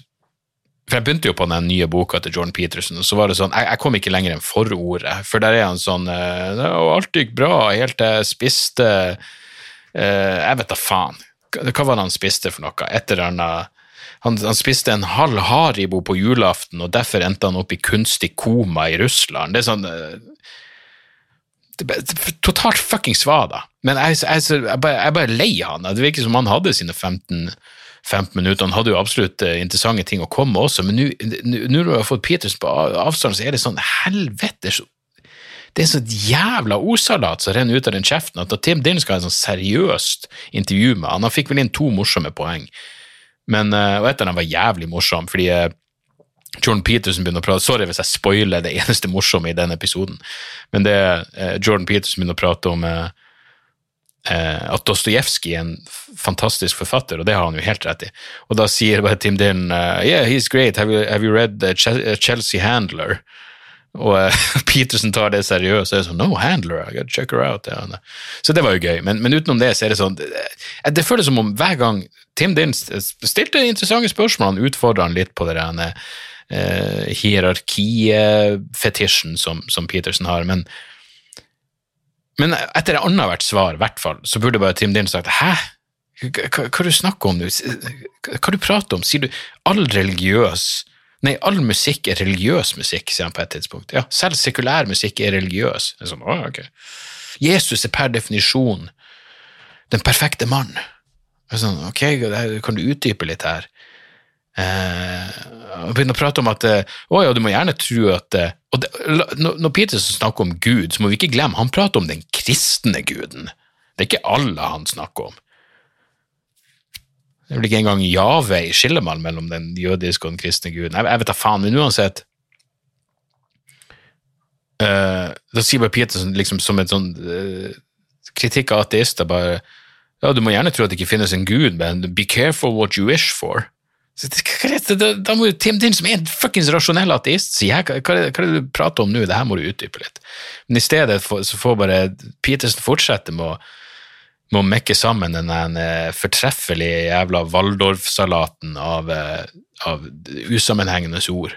For jeg begynte jo på den nye boka til Jordan Peterson, og så var det sånn Jeg, jeg kom ikke lenger enn forordet, for der er han sånn Og Alt gikk bra helt til jeg spiste uh, Jeg vet da faen. Hva var det han spiste for noe? Et eller han, han, spiste en halv Haribo på julaften, og derfor endte han opp i kunstig koma i Russland. Det er sånn uh, totalt fuckings svada. Men jeg, jeg, bare, bare lei han. Det virker som han hadde sine 15 15 minutter. Han hadde jo absolutt eh, interessante ting å komme med også, men nå når du har fått Peters på avstand, så er det sånn helvete Det er sånn jævla ordsalat som renner ut av den kjeften at Tim Dylan skal ha et sånn seriøst intervju med han. Han fikk vel inn to morsomme poeng, men, eh, og et av dem var jævlig morsom, fordi eh, Jordan Peterson begynner å prate Sorry hvis jeg spoiler det eneste morsomme i den episoden, men det Jordan Peterson begynner å prate om at Dostojevskij er en fantastisk forfatter, og det har han jo helt rett i. Og da sier bare Tim Dylan uh, Yeah, he's great. Have you, have you read uh, Chelsea Handler? Og uh, Peterson tar det seriøst og er sånn No, Handler, I gotta check her out. Ja, så det var jo gøy. Men, men, utenom det så er det sånn det, føles som om hver gang Tim Dylan stilte interessante spørsmål, han utfordra han litt på det der hierarkifetisjen som, som Peterson har. men men etter annethvert svar, i hvert fall, så burde bare Tim Dylan sagt hæ? Hva, hva du snakker om nå? Hva du prater om? Sier du all religiøs Nei, all musikk er religiøs musikk, sier han på et tidspunkt. Ja, selv sekulær musikk er religiøs. Er sånn, å, ok. Jesus er per definisjon den perfekte mann. Sånn, ok, kan du utdype litt her? Eh, og begynner å prate om at eh, å ja, du må gjerne tro at eh, og det, Når Petersen snakker om Gud, så må vi ikke glemme han prater om den kristne guden. Det er ikke alle han snakker om. Det vel ikke engang Jave i skillemann mellom den jødiske og den kristne guden. Jeg, jeg vet da faen, men uansett uh, Da sier bare Petersen liksom som en sånn uh, kritikk av ateister bare ja, du må gjerne tro at det ikke finnes en gud, men be careful what you wish for. Da må jo Tim Din, som er en fuckings rasjonell ateist, si hva, hva, er det du prater om nå, det her må du utdype litt. Men i stedet så får bare Petersen fortsette med å, med å mekke sammen den eh, fortreffelige jævla Waldorf-salaten av, eh, av usammenhengende ord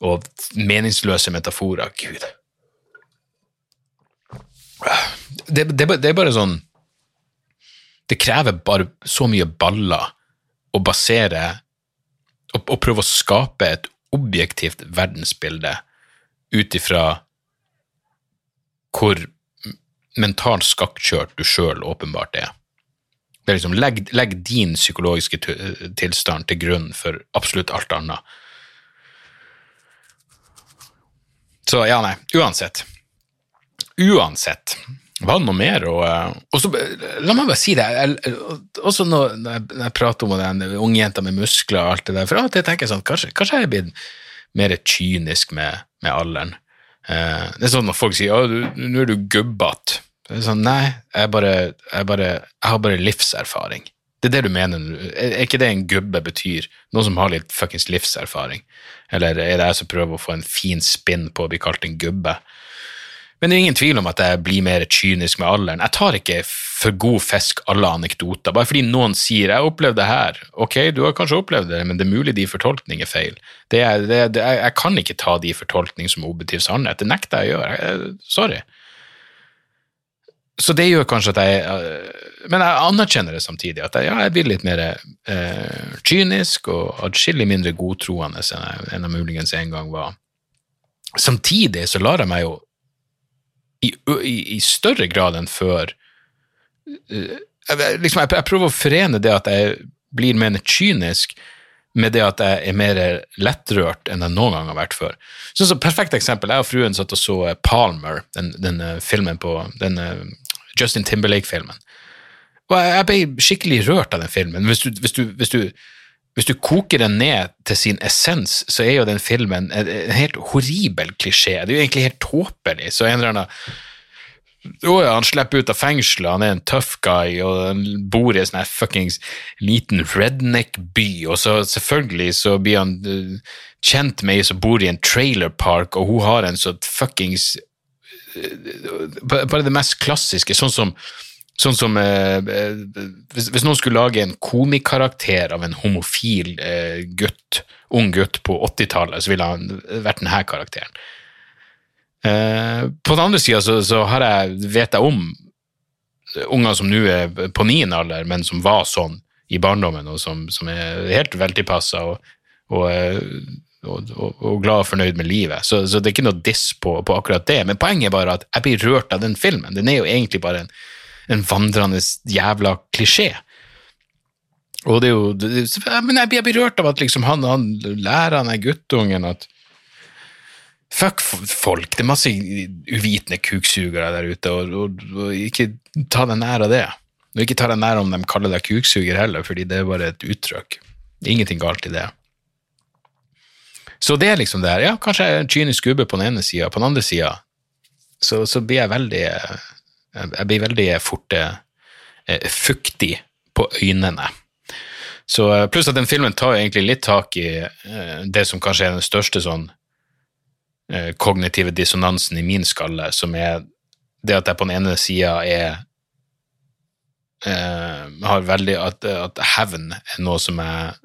og meningsløse metaforer. Gud. Det, det, det er bare sånn Det krever bare så mye baller å basere å, å prøve å skape et objektivt verdensbilde ut ifra hvor mentalt skakkjørt du sjøl åpenbart er. Det er liksom, legg, legg, din psykologiske tilstand til grunn for absolutt alt annet. Så ja, nei, uansett. Uansett var det noe mer? Og, eh, og så, la meg bare si det, også når jeg prater om den ungjenta med muskler og alt det der, for av og til tenker jeg sånn, kanskje, kanskje jeg er blitt mer kynisk med, med alderen. Eh, det er sånn når folk sier at nå er du gubbete, Sånn, nei, jeg bare, jeg bare Jeg har bare livserfaring. Det er det du mener? Er ikke det en gubbe betyr? Noen som har litt fuckings livserfaring? Eller er det jeg som prøver å få en fin spinn på å bli kalt en gubbe? Men det er ingen tvil om at jeg blir mer kynisk med alderen. Jeg tar ikke for god fisk alle anekdoter, bare fordi noen sier 'jeg opplevde det her'. Ok, du har kanskje opplevd det, men det er mulig de fortolkning er feil. Det er, det, det, jeg kan ikke ta de fortolkning som objektiv sannhet. Det nekter jeg å gjøre. Jeg, sorry. Så det gjør kanskje at jeg eh, Men jeg anerkjenner det samtidig, at jeg, ja, jeg blir litt mer eh, kynisk og atskillig mindre godtroende enn jeg, enn jeg muligens en gang var. Samtidig så lar jeg meg jo i, i, i større grad enn før eh, jeg, liksom, jeg, jeg prøver å forene det at jeg blir mer kynisk, med det at jeg er mer lettrørt enn jeg noen gang har vært før. Så, så Perfekt eksempel. Jeg og fruen satt og så eh, Palmer, den, den filmen på den Justin Timberlake-filmen. Og jeg ble skikkelig rørt av den filmen. Hvis du, hvis, du, hvis, du, hvis du, koker den ned til sin essens, så er jo den filmen en, helt horribel klisjé. Det er jo egentlig helt tåpelig. Så en eller annen å ja, han slipper ut av fengselet, han er en tough guy og han bor i en sånn fuckings liten redneck-by, og så selvfølgelig så blir han uh, kjent med ei som bor i en trailerpark, og hun har en sånn fuckings bare det mest klassiske, sånn som, sånn som eh, eh, hvis, hvis, noen skulle lage en komikarakter av en homofil eh, gutt, ung gutt på 80-tallet, så ville han vært denne karakteren. Eh, på den andre sida så, så jeg, vet jeg om unger som nå er på niende alder, men som var sånn i barndommen, og som, som er helt veltilpassa og, eh, og, og, og, glad og fornøyd med livet. Så, så, det er ikke noe diss på, på, akkurat det. Men poenget er bare at jeg blir rørt av den filmen. Den er jo egentlig bare en, en vandrende jævla klisjé. Og det er jo Men jeg blir, berørt rørt av at liksom han, han lærer han guttungen at Fuck folk, det er masse uvitende kuksugere der ute, og, og, og ikke ta deg nær av det. Og ikke ta deg nær om de kaller deg kuksuger heller, fordi det er bare et uttrykk. Ingenting galt i det. Så det er liksom det her. Ja, kanskje jeg er en kynisk gubbe på den ene sida, på den andre sida så, så, blir jeg veldig Jeg blir veldig fort eh, fuktig på øynene. Så eh, Pluss at den filmen tar egentlig litt tak i eh, det som kanskje er den største sånn eh, kognitive dissonansen i min skalle, som er det at jeg på den ene sida er eh, har veldig at, at hevn er noe som jeg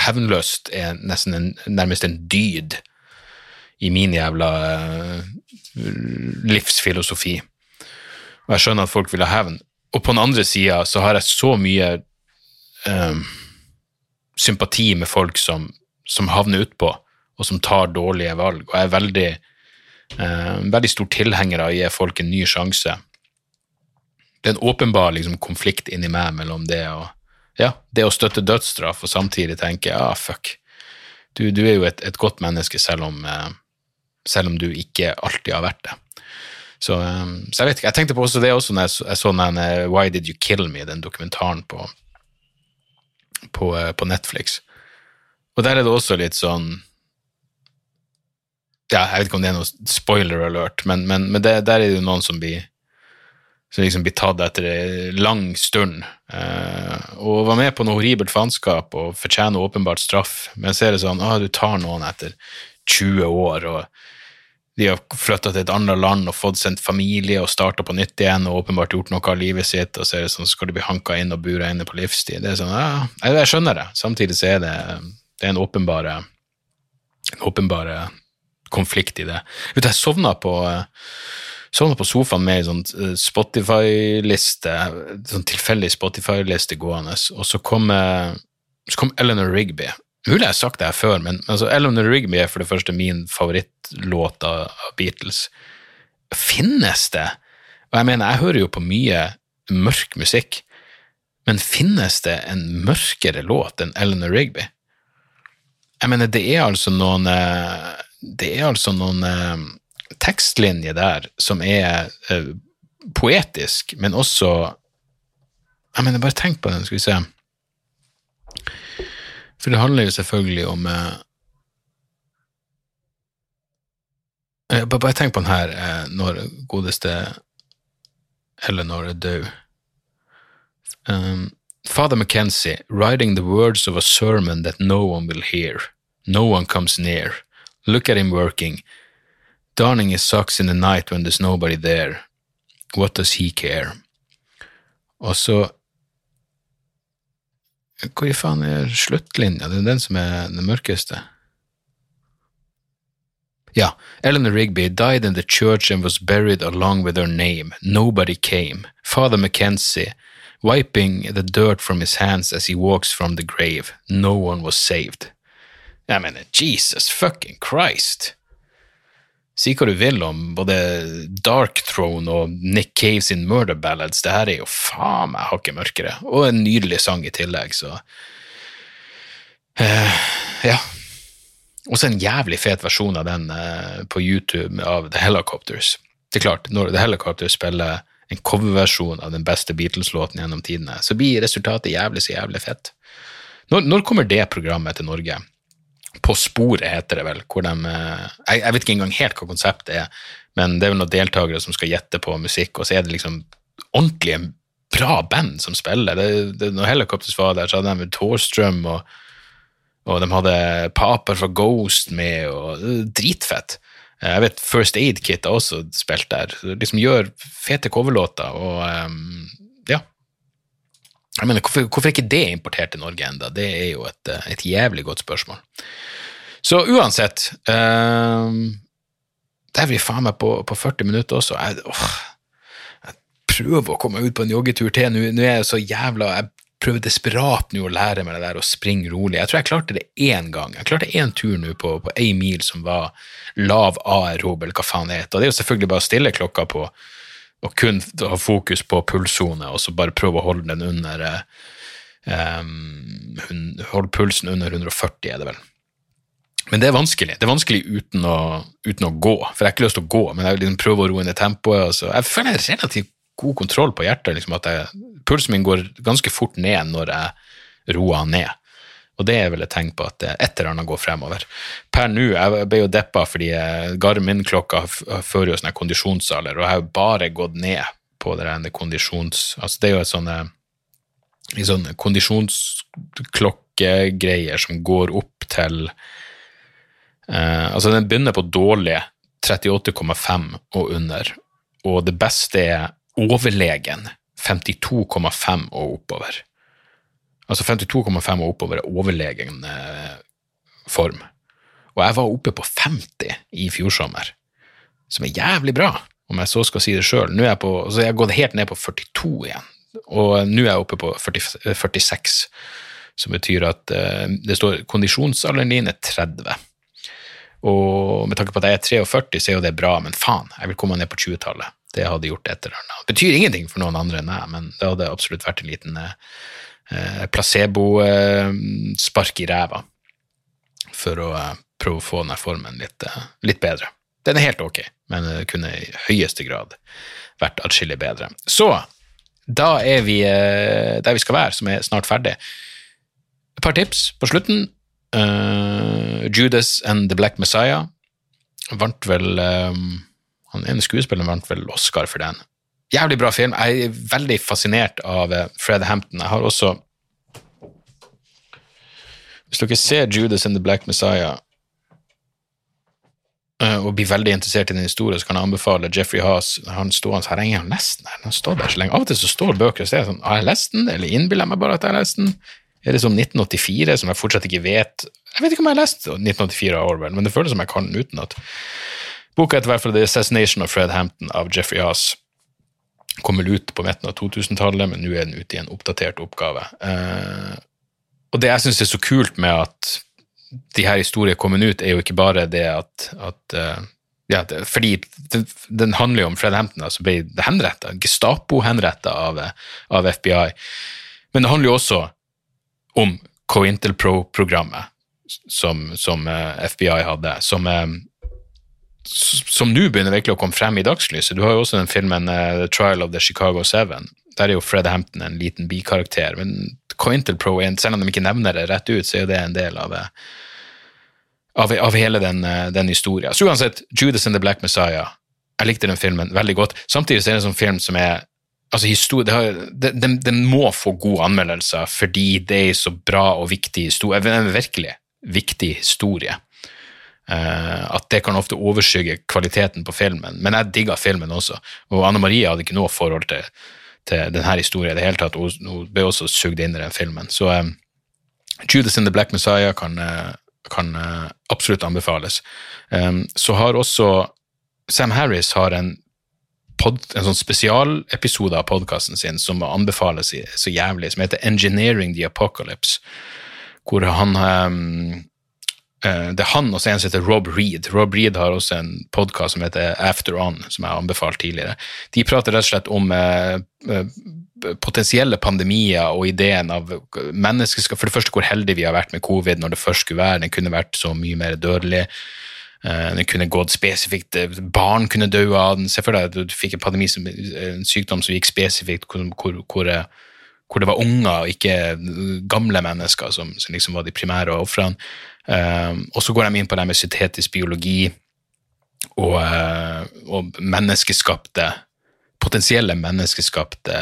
hevnløst er nesten en, nærmest en dyd i min jævla uh, livsfilosofi. Og jeg skjønner at folk vil ha hevn. Og på den andre sida så har jeg så mye um, sympati med folk som, som havner utpå, og som tar dårlige valg, og jeg er veldig, um, veldig stor tilhenger av å gi folk en ny sjanse. Det er en åpenbar liksom, konflikt inni meg mellom det og ja, det å støtte dødsstraff og samtidig tenke ja, ah, fuck, du, du, er jo et, et godt menneske selv om, eh, selv om, du ikke alltid har vært det. Så, eh, så, jeg vet ikke, jeg tenkte på også det også når jeg så den eh, Why Did You Kill Me, den dokumentaren på, på, eh, på, Netflix. Og der er det også litt sånn ja, Jeg vet ikke om det er noe spoiler alert, men, men, men det, der er det jo noen som blir som liksom blir tatt etter en lang stund. Eh, og var med på noe horribelt faenskap og fortjener åpenbart straff. Men så er det sånn ah, du tar noen etter 20 år, og de har flytta til et annet land og fått sendt familie og starta på nytt igjen og åpenbart gjort noe av livet sitt, og så er det sånn, skal de bli hanka inn og bura inne på livstid. Det er sånn, ja, Jeg skjønner det. Samtidig så er det, det er en åpenbare, en åpenbare konflikt i det. Vet du, jeg sovna på sovna på sofaen med ei sånn eh, Spotify-liste, sånn tilfeldig Spotify-liste gående, og så kom, så kom Eleanor Rigby. Mulig jeg har sagt det her før, men altså, Eleanor Rigby er for det første min favorittlåt av, Beatles. Finnes det? Og jeg mener, jeg hører jo på mye mørk musikk, men finnes det en mørkere låt enn Eleanor Rigby? Jeg mener, det er altså noen eh, Det er altså noen tekstlinjer der som er eh, poetisk, men også Jeg mener, bare tenk på den, skal vi se. For det handler jo selvfølgelig om eh, eh Bare tenk på den her eh, når godeste Eleanor er død. Um, Father McKenzie, writing the words of a sermon that no one will hear. No one comes near. Look at him working. Darning his socks in the night when there's nobody there. What does he care? Og så Hvor faen er sluttlinja? Det er den som er den mørkeste. Ja, Eleanor Rigby died in the church and was buried along with her name. Nobody came. Father Mackenzie, wiping the dirt from his hands as he walks from the grave. No one was saved. Jeg mener, Jesus fucking Christ. Si hva du vil om både Dark Throne og Nick Cave sin Murder Ballads, det her er jo faen meg hakket mørkere. Og en nydelig sang i tillegg, så uh, Ja. Også en jævlig fet versjon av den uh, på YouTube av The Helicopters. Det er klart, når The Helicopters spiller en coverversjon av den beste Beatles-låten gjennom tidene, så blir resultatet jævlig så jævlig fett. Når, når kommer det programmet til Norge? På sporet, heter det vel. hvor de, eh, jeg, jeg, vet ikke engang helt hva konseptet er, men det er vel noen deltakere som skal gjette på musikk, og så er det liksom ordentlige, bra band som spiller. Det, det, når Helicopters var der, så hadde de Torstrøm og og de hadde Paper fra Ghost med, og dritfett. Jeg vet First Aid Kit har også spilt der. Liksom gjør fete coverlåter, og um, ja. Jeg mener, hvorfor, hvorfor ikke det er importert til Norge enda? Det er jo et, et jævlig godt spørsmål. Så uansett øh, Der er vi faen meg på, på 40 minutter også. Jeg, åh, jeg prøver å komme ut på en joggetur til. Nå, nå er jeg så jævla Jeg prøver desperat nå å lære meg det der å springe rolig. Jeg tror jeg klarte det én gang. Jeg klarte én tur nå på, én mil som var lav aerob, eller hva faen det heter. Og det er jo selvfølgelig bare å stille klokka på og kun ha fokus på pulssone, og så bare prøve å holde den under um, Holde pulsen under 140, er det vel. Men det er vanskelig. Det er vanskelig uten å, uten å gå, for jeg har ikke lyst til å gå, men jeg vil liksom prøve å roe ned tempoet. Og så. Jeg føler jeg relativt god kontroll på hjertet. Liksom at jeg, pulsen min går ganske fort ned når jeg roer ned. Og det er vel et tegn på at et eller annet går fremover. Per nå, jeg ble jo deppa fordi Garmin-klokka fører jo sånn kondisjonsalder, og jeg har jo bare gått ned på det der kondisjons... Altså det er jo et sånne, en sånn kondisjonsklokkegreier som går opp til eh, Altså den begynner på dårlig 38,5 og under, og det beste er overlegen 52,5 og oppover. Altså 52,5 og oppover er overlegen eh, form. Og jeg var oppe på 50 i fjor sommer, som er jævlig bra, om jeg så skal si det sjøl. Jeg på, altså jeg har gått helt ned på 42 igjen, og nå er jeg oppe på 40, 46, som betyr at eh, det står kondisjonsalderen din er 30. Og med tanke på at jeg er 43, så er jo det bra, men faen, jeg vil komme ned på 20-tallet det hadde gjort et eller annet. Det betyr ingenting for noen andre enn meg, men det hadde absolutt vært en liten eh, placebo-spark i ræva for å eh, prøve å få denne formen litt, eh, litt, bedre. Den er helt ok, men kunne i høyeste grad vært atskillig bedre. Så da er vi eh, der vi skal være, som er snart ferdig. Et par tips på slutten. Uh, Judas and the Black Messiah vant vel um, han ene skuespilleren vant vel Oscar for den. Jævlig bra film. Jeg er veldig fascinert av eh, Fred Hampton. Jeg har også Hvis dere ser Judas and the Black Messiah eh, og blir veldig interessert i den historien, så kan jeg anbefale Jeffrey Haas. Han står her henger han nesten her. Han står der så lenge. Av og til så står bøker og så er sånn Har jeg lest den, eller innbiller jeg meg bare at jeg har lest den? Er det som 1984, som jeg fortsatt ikke vet Jeg vet ikke om jeg har lest 1984 av Orwell, men det føles som jeg kan den utenat. Boka heter i hvert fall The Assassination of Fred Hampton av Jeffrey Haas. Kom vel ut på midten av 2000-tallet, men nå er den ute i en oppdatert oppgave. Eh, og det jeg syns er så kult med at de her historiene kommer ut, er jo ikke bare det at, at uh, ja, det, fordi den, den, handler jo om Fred Hampton, som altså ble henretta, Gestapo-henretta av, av, FBI. Men det handler jo også om Cointelpro-programmet som, som uh, FBI hadde, som uh, som nå begynner virkelig å komme frem i dagslyset. Du har jo også den filmen uh, The Trial of the Chicago Seven. Der er jo Fred Hampton en liten bikarakter. Men Cointel Pro, selv om de ikke nevner det rett ut, så er det en del av, eh, av, av hele den, uh, den historien. Så uansett, Judas and the Black Messiah. Jeg likte den filmen veldig godt. Samtidig så er det en sånn film som er altså historie, den, den må få gode anmeldelser fordi det er så bra og viktig historie, en virkelig viktig historie. Eh, at det kan ofte overskygge kvaliteten på filmen. Men jeg digga filmen også, og Anne Marie hadde ikke noe forhold til, til denne historien i det hele tatt. Hun, ble også sugd inn i den filmen. Så um, Judas and the Black Messiah kan, eh, kan uh, absolutt anbefales. Um, så har også Sam Harris har en, pod, en sånn spesialepisode av podkasten sin som anbefales så jævlig, som heter Engineering the Apocalypse, hvor han um, det er han og en som heter Rob Reed. Rob Reed har også en podkast som heter After On, som jeg har anbefalt tidligere. De prater rett og slett om eh, eh, potensielle pandemier og ideen av menneskeskap. For det første, hvor heldige vi har vært med covid når det først skulle være. Den kunne vært så mye mer dødelig. Eh, Den kunne gått spesifikt eh, Barn kunne dø av den. Se for deg at du fikk en pandemi, en sykdom som gikk spesifikt, hvor, hvor, hvor, eh, hvor det var unger og ikke gamle mennesker som, som liksom var de primære ofrene. Um, og så går de inn på det med syntetisk biologi og, eh, og menneskeskapte potensielle menneskeskapte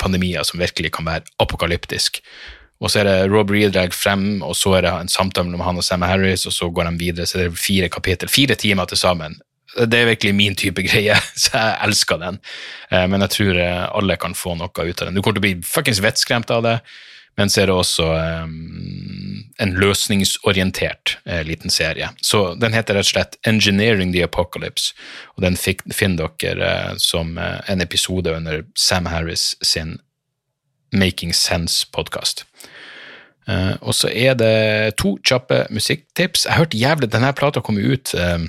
pandemier som virkelig kan være apokalyptisk. Og så er det Rob Reed drar frem, og så er det en samtale med han og Sam Harris, og så går de videre, så det er fire kapittel, fire timer til sammen. Det er virkelig min type greie, så jeg elsker den. Eh, Men jeg tror eh, alle kan få noe ut av den. Du kommer til å bli fuckings vettskremt av det, men så er det også um, en løsningsorientert uh, liten serie. Så den heter rett og slett Engineering the Apocalypse, og den finner dere uh, som uh, en episode under Sam Harris sin Making Sense-podkast. Og så er det to kjappe musikktips. Jeg hørte jævlig Denne plata komme ut eh,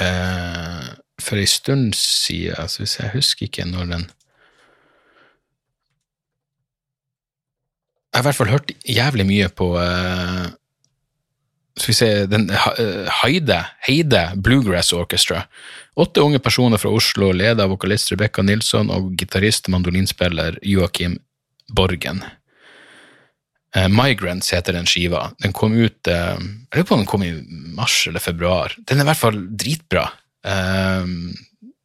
eh, for ei stund siden, så hvis jeg husker ikke når den Jeg har i hvert fall hørt jævlig mye på eh, Skal vi se den, eh, Heide, Heide Bluegrass Orchestra. Åtte unge personer fra Oslo, ledet av vokalist Rebekka Nilsson og gitarist mandolinspiller Joakim Borgen. Eh, Migrants heter den skiva. Den kom ut eh, Jeg lurer på om den kom i mars eller februar. Den er i hvert fall dritbra. Eh,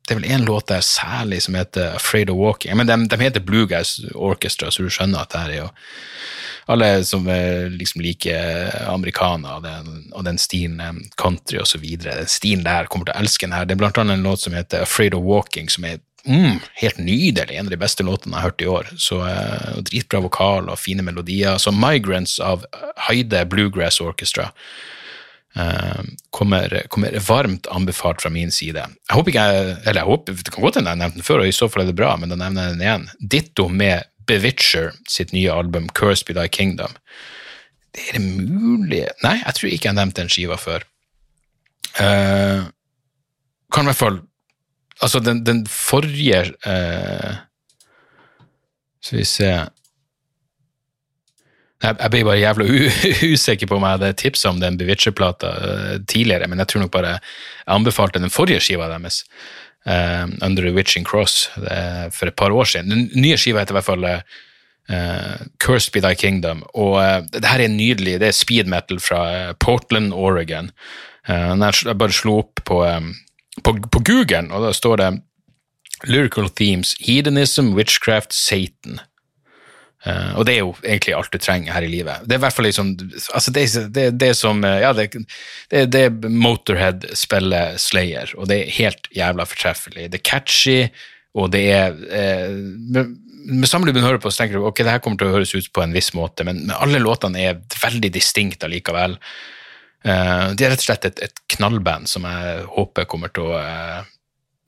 det er vel én låt der særlig som heter Afraid of Walking. Men de, de heter Guys Orchestra, så du skjønner at det her er jo alle som liksom liker americana og den, og den stilen, country og så videre, den stilen der kommer til å elske den her. Det er blant annet en låt som heter Afraid of Walking, som er mm, helt nydelig, en av de beste låtene jeg har hørt i år. Så eh, Dritbra vokal og fine melodier. Så Migrants av Heide Bluegrass Orchestra eh, kommer, kommer varmt anbefalt fra min side. Jeg håper ikke jeg, eller jeg håper, Det kan godt hende jeg har nevnt den før, og i så fall er det bra, men da nevner jeg den igjen. Ditto med Bewitcher sitt nye album Cursed Be Thy Kingdom. Det er det mulig Nei, jeg tror ikke jeg har nevnt den skiva før. Eh, kan i hvert fall Altså, den, den forrige eh, Skal vi se jeg, jeg blir bare jævla usikker på om jeg hadde tipsa om den Bewitcher-plata uh, tidligere, men jeg tror nok bare jeg anbefalte den forrige skiva deres, uh, Under the Witching Cross, uh, for et par år siden. Den nye skiva heter i hvert fall eh, Cursed Be Thy Kingdom, og eh, det her er nydelig. Det er speed metal fra eh, Portland, Oregon. Eh, jeg bare slo opp på, eh, på, på Google, og da står det Lyrical Themes, Hedonism, Witchcraft, Satan. Uh, og det er jo egentlig alt du trenger her i livet. Det er i hvert fall liksom altså det, det, det som eh, Ja, det, det, det Motorhead spiller Slayer, og det er helt jævla fortreffelig. Det er catchy, og det er eh, med, med samme du hører på, så tenker du ok, det her kommer til å høres ut på en viss måte, men, men alle låtene er veldig distinkte allikevel. Eh, de er rett og slett et, et knallband som jeg håper kommer til å eh,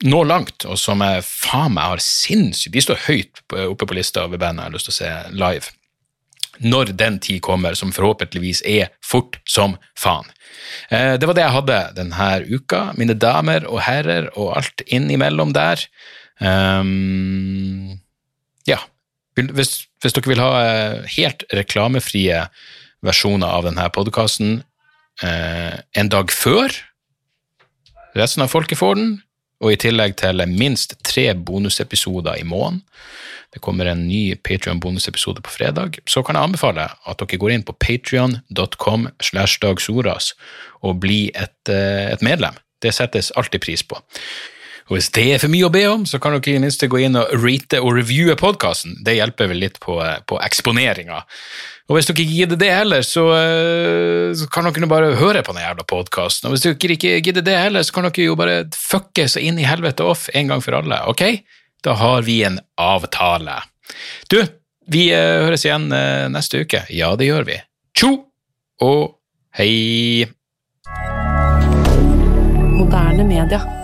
nå langt, og som jeg faen meg har sinnssykt De står høyt oppe på lista over band jeg har lyst til å se live. Når den tid kommer, som forhåpentligvis er fort som faen. Eh, det var det jeg hadde denne uka, mine damer og herrer, og alt innimellom der. Um, ja. Hvis, hvis dere vil ha eh, helt reklamefrie versjoner av denne podkasten eh, en dag før resten av folket får den, og i tillegg til minst tre bonusepisoder i måneden. Det kommer en ny Patreon-bonusepisode på fredag. Så kan jeg anbefale at dere går inn på patreon.com slash og blir et, eh, et medlem. Det settes alltid pris på. Og hvis det er for mye å be om, så kan dere i minste gå inn og rate og reviewe podkasten. Det hjelper vel litt på, på eksponeringa. Og hvis dere ikke gidder det heller, så, eh, så kan dere bare høre på den jævla podkasten. Og hvis dere ikke gidder det heller, så kan dere jo bare fucke så inn i helvete off en gang for alle, ok? Da har vi en avtale. Du, vi uh, høres igjen uh, neste uke. Ja, det gjør vi. Tjo og hei. Moderne media.